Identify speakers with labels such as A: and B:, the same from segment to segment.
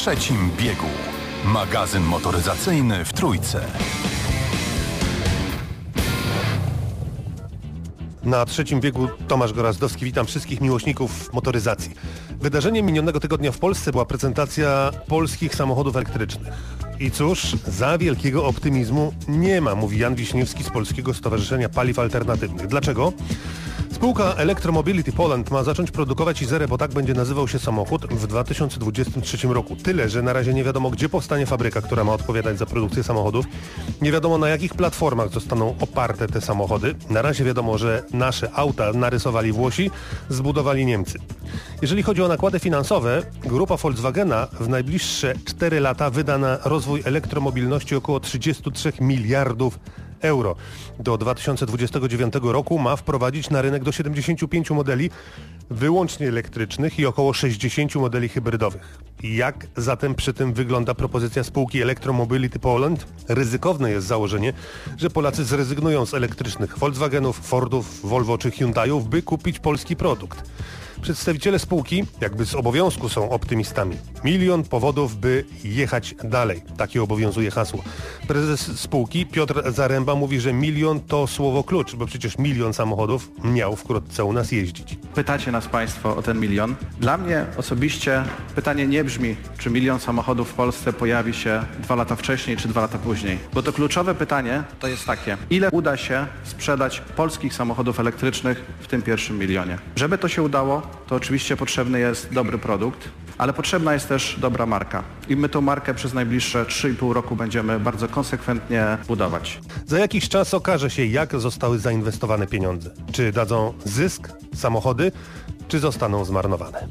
A: trzecim biegu. Magazyn motoryzacyjny w Trójce.
B: Na trzecim biegu Tomasz Gorazdowski. Witam wszystkich miłośników motoryzacji. Wydarzeniem minionego tygodnia w Polsce była prezentacja polskich samochodów elektrycznych. I cóż, za wielkiego optymizmu nie ma, mówi Jan Wiśniewski z Polskiego Stowarzyszenia Paliw Alternatywnych. Dlaczego? Spółka Electromobility Poland ma zacząć produkować Izerę, bo tak będzie nazywał się samochód w 2023 roku. Tyle, że na razie nie wiadomo, gdzie powstanie fabryka, która ma odpowiadać za produkcję samochodów. Nie wiadomo, na jakich platformach zostaną oparte te samochody. Na razie wiadomo, że nasze auta narysowali Włosi, zbudowali Niemcy. Jeżeli chodzi o nakłady finansowe, grupa Volkswagena w najbliższe 4 lata wyda na rozwój elektromobilności około 33 miliardów euro. Do 2029 roku ma wprowadzić na rynek do 75 modeli wyłącznie elektrycznych i około 60 modeli hybrydowych. Jak zatem przy tym wygląda propozycja spółki Electromobility Poland? Ryzykowne jest założenie, że Polacy zrezygnują z elektrycznych Volkswagenów, Fordów, Volvo czy Hyundaiów, by kupić polski produkt. Przedstawiciele spółki jakby z obowiązku są optymistami. Milion powodów, by jechać dalej. Takie obowiązuje hasło. Prezes spółki Piotr Zaręba mówi, że milion to słowo klucz, bo przecież milion samochodów miał wkrótce u nas jeździć.
C: Pytacie nas Państwo o ten milion. Dla mnie osobiście pytanie nie brzmi, czy milion samochodów w Polsce pojawi się dwa lata wcześniej, czy dwa lata później. Bo to kluczowe pytanie to jest takie, ile uda się sprzedać polskich samochodów elektrycznych w tym pierwszym milionie. Żeby to się udało, to oczywiście potrzebny jest dobry produkt, ale potrzebna jest też dobra marka. I my tą markę przez najbliższe 3,5 roku będziemy bardzo konsekwentnie budować.
B: Za jakiś czas okaże się, jak zostały zainwestowane pieniądze. Czy dadzą zysk, samochody, czy zostaną zmarnowane.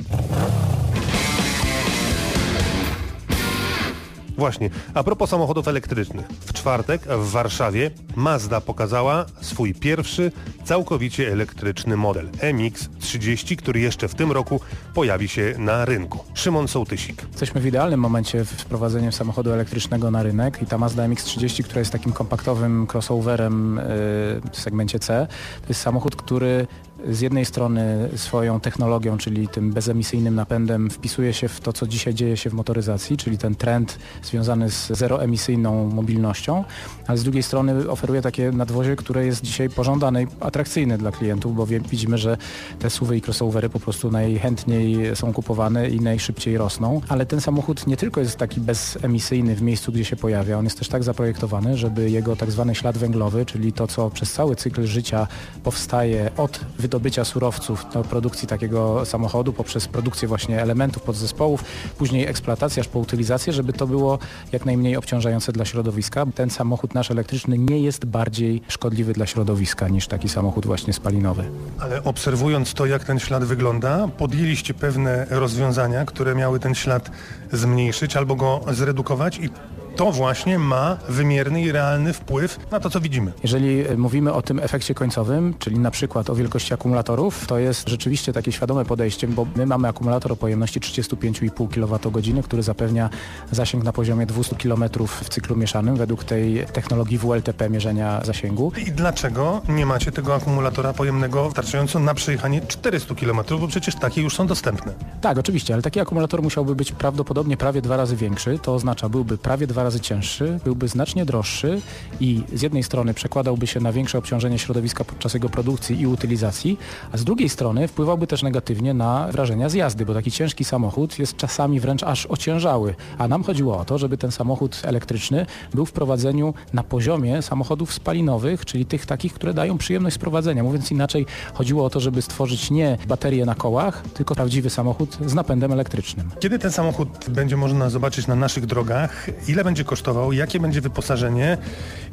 B: Właśnie, a propos samochodów elektrycznych. W czwartek w Warszawie Mazda pokazała swój pierwszy całkowicie elektryczny model MX-30, który jeszcze w tym roku pojawi się na rynku. Szymon Sołtysik.
D: Jesteśmy w idealnym momencie w wprowadzeniu samochodu elektrycznego na rynek i ta Mazda MX-30, która jest takim kompaktowym crossoverem yy, w segmencie C, to jest samochód, który z jednej strony swoją technologią, czyli tym bezemisyjnym napędem wpisuje się w to, co dzisiaj dzieje się w motoryzacji, czyli ten trend związany z zeroemisyjną mobilnością, ale z drugiej strony oferuje takie nadwozie, które jest dzisiaj pożądane i atrakcyjne dla klientów, bo widzimy, że te suwy i crossovery po prostu najchętniej są kupowane i najszybciej rosną, ale ten samochód nie tylko jest taki bezemisyjny w miejscu, gdzie się pojawia, on jest też tak zaprojektowany, żeby jego tak zwany ślad węglowy, czyli to, co przez cały cykl życia powstaje od wydobycia surowców do produkcji takiego samochodu poprzez produkcję właśnie elementów, podzespołów, później eksploatację aż po utylizację, żeby to było jak najmniej obciążające dla środowiska. Ten samochód nasz elektryczny nie jest bardziej szkodliwy dla środowiska niż taki samochód właśnie spalinowy.
B: Ale obserwując to, jak ten ślad wygląda, podjęliście pewne rozwiązania, które miały ten ślad zmniejszyć albo go zredukować i to właśnie ma wymierny i realny wpływ na to, co widzimy.
D: Jeżeli mówimy o tym efekcie końcowym, czyli na przykład o wielkości akumulatorów, to jest rzeczywiście takie świadome podejście, bo my mamy akumulator o pojemności 35,5 kWh, który zapewnia zasięg na poziomie 200 km w cyklu mieszanym według tej technologii WLTP mierzenia zasięgu.
B: I dlaczego nie macie tego akumulatora pojemnego wystarczająco na przejechanie 400 km, bo przecież takie już są dostępne.
D: Tak, oczywiście, ale taki akumulator musiałby być prawdopodobnie prawie dwa razy większy, to oznacza byłby prawie dwa razy razy cięższy, byłby znacznie droższy i z jednej strony przekładałby się na większe obciążenie środowiska podczas jego produkcji i utylizacji, a z drugiej strony wpływałby też negatywnie na wrażenia z jazdy, bo taki ciężki samochód jest czasami wręcz aż ociężały, a nam chodziło o to, żeby ten samochód elektryczny był w prowadzeniu na poziomie samochodów spalinowych, czyli tych takich, które dają przyjemność z prowadzenia. Mówiąc inaczej, chodziło o to, żeby stworzyć nie baterię na kołach, tylko prawdziwy samochód z napędem elektrycznym.
B: Kiedy ten samochód będzie można zobaczyć na naszych drogach? Ile będzie kosztował, jakie będzie wyposażenie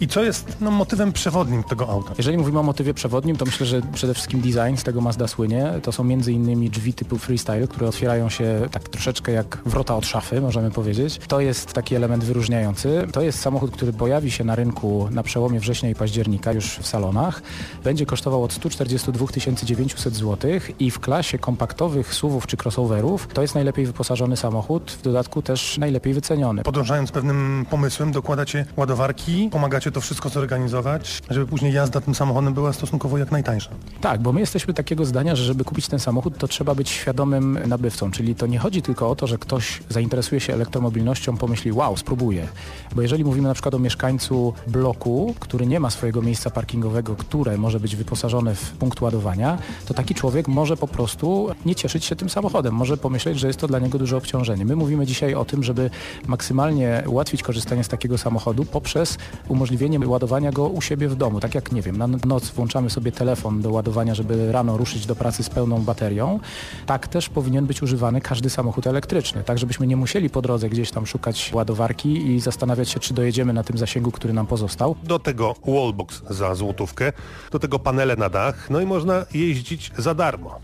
B: i co jest no, motywem przewodnim tego auta?
D: Jeżeli mówimy o motywie przewodnim, to myślę, że przede wszystkim design, z tego Mazda słynie. To są między innymi drzwi typu freestyle, które otwierają się tak troszeczkę jak wrota od szafy, możemy powiedzieć. To jest taki element wyróżniający. To jest samochód, który pojawi się na rynku na przełomie września i października już w salonach. Będzie kosztował od 142 900 zł i w klasie kompaktowych SUVów czy crossoverów to jest najlepiej wyposażony samochód, w dodatku też najlepiej wyceniony.
B: Podążając pewnym pomysłem dokładacie ładowarki, pomagacie to wszystko zorganizować, żeby później jazda tym samochodem była stosunkowo jak najtańsza.
D: Tak, bo my jesteśmy takiego zdania, że żeby kupić ten samochód, to trzeba być świadomym nabywcą, czyli to nie chodzi tylko o to, że ktoś zainteresuje się elektromobilnością, pomyśli wow, spróbuję. Bo jeżeli mówimy na przykład o mieszkańcu bloku, który nie ma swojego miejsca parkingowego, które może być wyposażone w punkt ładowania, to taki człowiek może po prostu nie cieszyć się tym samochodem, może pomyśleć, że jest to dla niego duże obciążenie. My mówimy dzisiaj o tym, żeby maksymalnie ułatwić korzystanie z takiego samochodu poprzez umożliwienie ładowania go u siebie w domu. Tak jak, nie wiem, na noc włączamy sobie telefon do ładowania, żeby rano ruszyć do pracy z pełną baterią, tak też powinien być używany każdy samochód elektryczny, tak żebyśmy nie musieli po drodze gdzieś tam szukać ładowarki i zastanawiać się, czy dojedziemy na tym zasięgu, który nam pozostał.
B: Do tego wallbox za złotówkę, do tego panele na dach, no i można jeździć za darmo.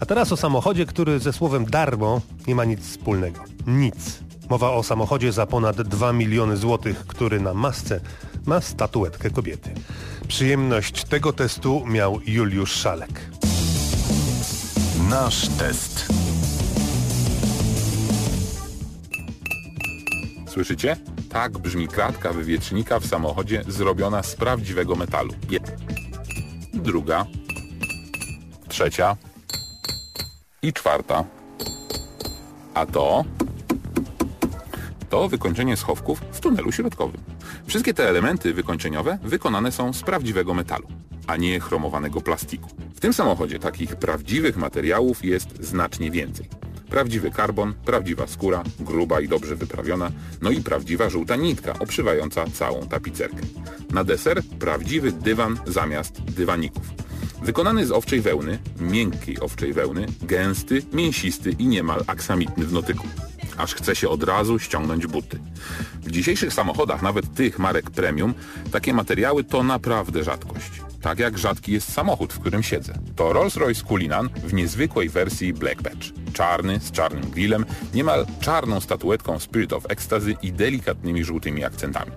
B: A teraz o samochodzie, który ze słowem darmo nie ma nic wspólnego. Nic. Mowa o samochodzie za ponad 2 miliony złotych, który na masce ma statuetkę kobiety. Przyjemność tego testu miał Juliusz Szalek.
A: Nasz test.
E: Słyszycie? Tak brzmi kratka wywietrznika w samochodzie zrobiona z prawdziwego metalu. Druga. Trzecia. I czwarta. A to... To wykończenie schowków w tunelu środkowym. Wszystkie te elementy wykończeniowe wykonane są z prawdziwego metalu, a nie chromowanego plastiku. W tym samochodzie takich prawdziwych materiałów jest znacznie więcej. Prawdziwy karbon, prawdziwa skóra, gruba i dobrze wyprawiona, no i prawdziwa żółta nitka obszywająca całą tapicerkę. Na deser prawdziwy dywan zamiast dywaników. Wykonany z owczej wełny, miękkiej owczej wełny, gęsty, mięsisty i niemal aksamitny w notyku. Aż chce się od razu ściągnąć buty. W dzisiejszych samochodach, nawet tych marek premium, takie materiały to naprawdę rzadkość. Tak jak rzadki jest samochód, w którym siedzę. To Rolls-Royce Cullinan w niezwykłej wersji Black Badge. Czarny, z czarnym grillem, niemal czarną statuetką Spirit of Ecstasy i delikatnymi żółtymi akcentami.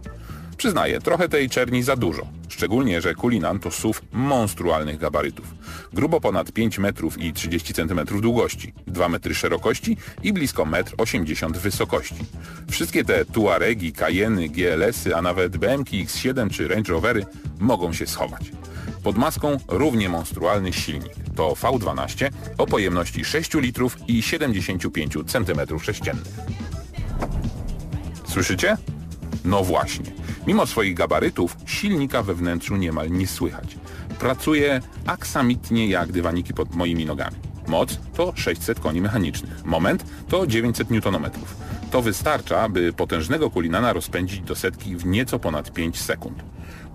E: Przyznaję, trochę tej czerni za dużo. Szczególnie, że Kulinan to SUV monstrualnych gabarytów. Grubo ponad 5 metrów i 30 cm długości, 2 metry szerokości i blisko 1,80 m wysokości. Wszystkie te Tuaregi, Cayeny, GLS-y, a nawet BMW X7 czy Range Rovery mogą się schować. Pod maską równie monstrualny silnik. To V12 o pojemności 6 litrów i 75 cm3. Słyszycie? No właśnie. Mimo swoich gabarytów silnika we wnętrzu niemal nie słychać. Pracuje aksamitnie jak dywaniki pod moimi nogami. Moc to 600 koni mechanicznych. Moment to 900 Nm. To wystarcza, by potężnego kulinana rozpędzić do setki w nieco ponad 5 sekund.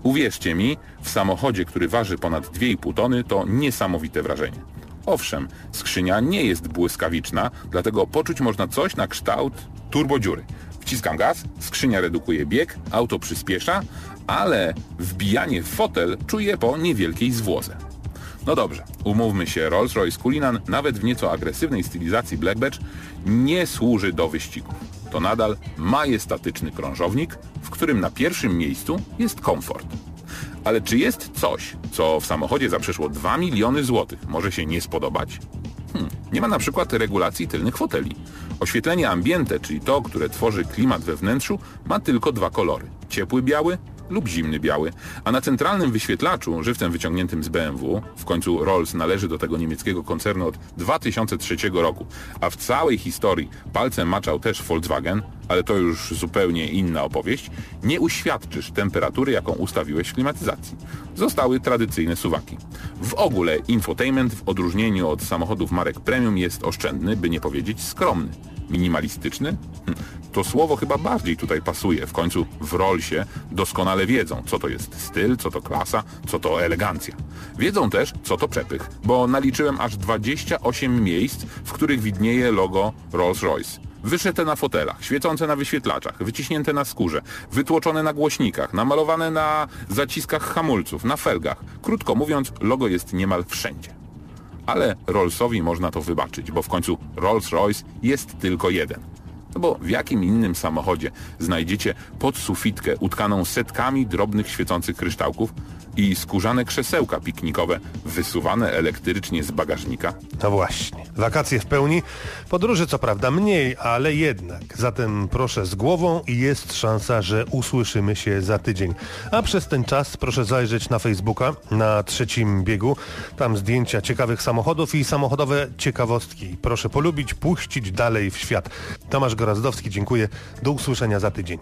E: Uwierzcie mi, w samochodzie, który waży ponad 2,5 tony, to niesamowite wrażenie. Owszem, skrzynia nie jest błyskawiczna, dlatego poczuć można coś na kształt turbodziury. Wciskam gaz, skrzynia redukuje bieg, auto przyspiesza, ale wbijanie w fotel czuję po niewielkiej zwłoce. No dobrze, umówmy się, Rolls-Royce Cullinan nawet w nieco agresywnej stylizacji Black Badge nie służy do wyścigów. To nadal majestatyczny krążownik, w którym na pierwszym miejscu jest komfort. Ale czy jest coś, co w samochodzie za przeszło 2 miliony złotych może się nie spodobać? Hmm, nie ma na przykład regulacji tylnych foteli. Oświetlenie ambiente, czyli to, które tworzy klimat we wnętrzu, ma tylko dwa kolory. Ciepły biały lub zimny biały, a na centralnym wyświetlaczu, żywcem wyciągniętym z BMW, w końcu Rolls należy do tego niemieckiego koncernu od 2003 roku, a w całej historii palcem maczał też Volkswagen, ale to już zupełnie inna opowieść, nie uświadczysz temperatury, jaką ustawiłeś w klimatyzacji. Zostały tradycyjne suwaki. W ogóle infotainment w odróżnieniu od samochodów marek premium jest oszczędny, by nie powiedzieć skromny. Minimalistyczny? Hm, to słowo chyba bardziej tutaj pasuje. W końcu w Rollsie doskonale wiedzą, co to jest styl, co to klasa, co to elegancja. Wiedzą też, co to przepych, bo naliczyłem aż 28 miejsc, w których widnieje logo Rolls-Royce. Wyszyte na fotelach, świecące na wyświetlaczach, wyciśnięte na skórze, wytłoczone na głośnikach, namalowane na zaciskach hamulców, na felgach. Krótko mówiąc, logo jest niemal wszędzie. Ale Rollsowi można to wybaczyć, bo w końcu Rolls-Royce jest tylko jeden. No bo w jakim innym samochodzie znajdziecie podsufitkę utkaną setkami drobnych świecących kryształków i skórzane krzesełka piknikowe wysuwane elektrycznie z bagażnika?
B: No właśnie. Wakacje w pełni, podróży co prawda mniej, ale jednak. Zatem proszę z głową i jest szansa, że usłyszymy się za tydzień. A przez ten czas proszę zajrzeć na Facebooka na trzecim biegu. Tam zdjęcia ciekawych samochodów i samochodowe ciekawostki. Proszę polubić, puścić dalej w świat. Tomasz Gorazdowski, dziękuję. Do usłyszenia za tydzień.